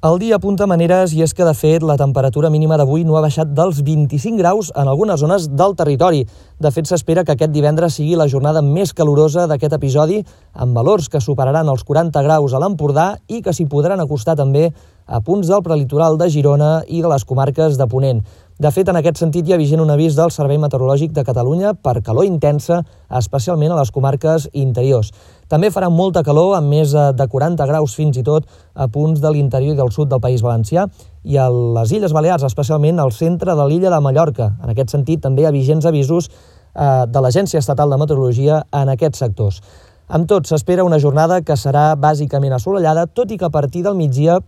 El dia apunta maneres i és que, de fet, la temperatura mínima d'avui no ha baixat dels 25 graus en algunes zones del territori. De fet, s'espera que aquest divendres sigui la jornada més calorosa d'aquest episodi, amb valors que superaran els 40 graus a l'Empordà i que s'hi podran acostar també a punts del prelitoral de Girona i de les comarques de Ponent. De fet, en aquest sentit hi ha vigent un avís del Servei Meteorològic de Catalunya per calor intensa, especialment a les comarques interiors. També farà molta calor, amb més eh, de 40 graus fins i tot a punts de l'interior i del sud del País Valencià i a les Illes Balears, especialment al centre de l'illa de Mallorca. En aquest sentit, també hi ha vigents avisos eh, de l'Agència Estatal de Meteorologia en aquests sectors. Amb tot, s'espera una jornada que serà bàsicament assolellada, tot i que a partir del migdia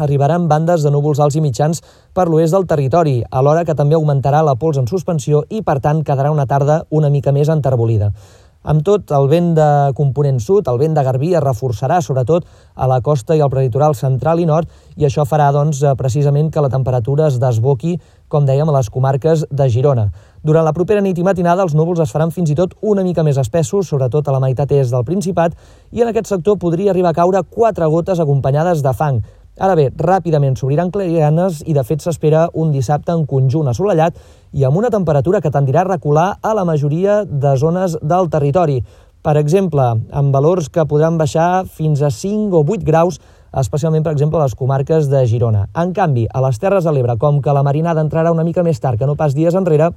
arribaran bandes de núvols alts i mitjans per l'oest del territori, alhora que també augmentarà la pols en suspensió i, per tant, quedarà una tarda una mica més enterbolida. Amb tot, el vent de component sud, el vent de Garbí, es reforçarà sobretot a la costa i al prelitoral central i nord i això farà doncs, eh, precisament que la temperatura es desboqui, com dèiem, a les comarques de Girona. Durant la propera nit i matinada els núvols es faran fins i tot una mica més espessos, sobretot a la meitat est del Principat, i en aquest sector podria arribar a caure quatre gotes acompanyades de fang, Ara bé, ràpidament s'obriran clarianes i de fet s'espera un dissabte en conjunt assolellat i amb una temperatura que tendirà a recular a la majoria de zones del territori. Per exemple, amb valors que podran baixar fins a 5 o 8 graus, especialment, per exemple, a les comarques de Girona. En canvi, a les Terres de l'Ebre, com que la marinada entrarà una mica més tard que no pas dies enrere,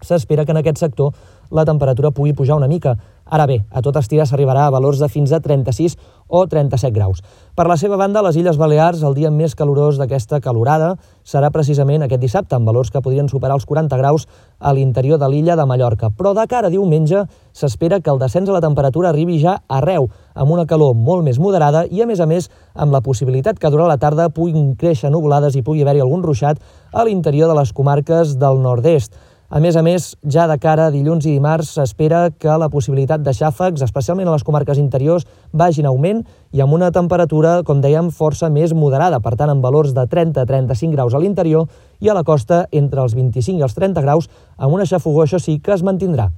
s'espera que en aquest sector la temperatura pugui pujar una mica. Ara bé, a tot estirar s'arribarà a valors de fins a 36 o 37 graus. Per la seva banda, les Illes Balears, el dia més calorós d'aquesta calorada serà precisament aquest dissabte, amb valors que podrien superar els 40 graus a l'interior de l'illa de Mallorca. Però de cara a diumenge s'espera que el descens de la temperatura arribi ja arreu, amb una calor molt més moderada i, a més a més, amb la possibilitat que durant la tarda puguin créixer nuvolades i pugui haver-hi algun ruixat a l'interior de les comarques del nord-est. A més a més, ja de cara a dilluns i dimarts s'espera que la possibilitat de xàfecs, especialment a les comarques interiors, vagin augment i amb una temperatura, com dèiem, força més moderada, per tant, amb valors de 30-35 graus a l'interior i a la costa entre els 25 i els 30 graus, amb una xafogó, això sí, que es mantindrà.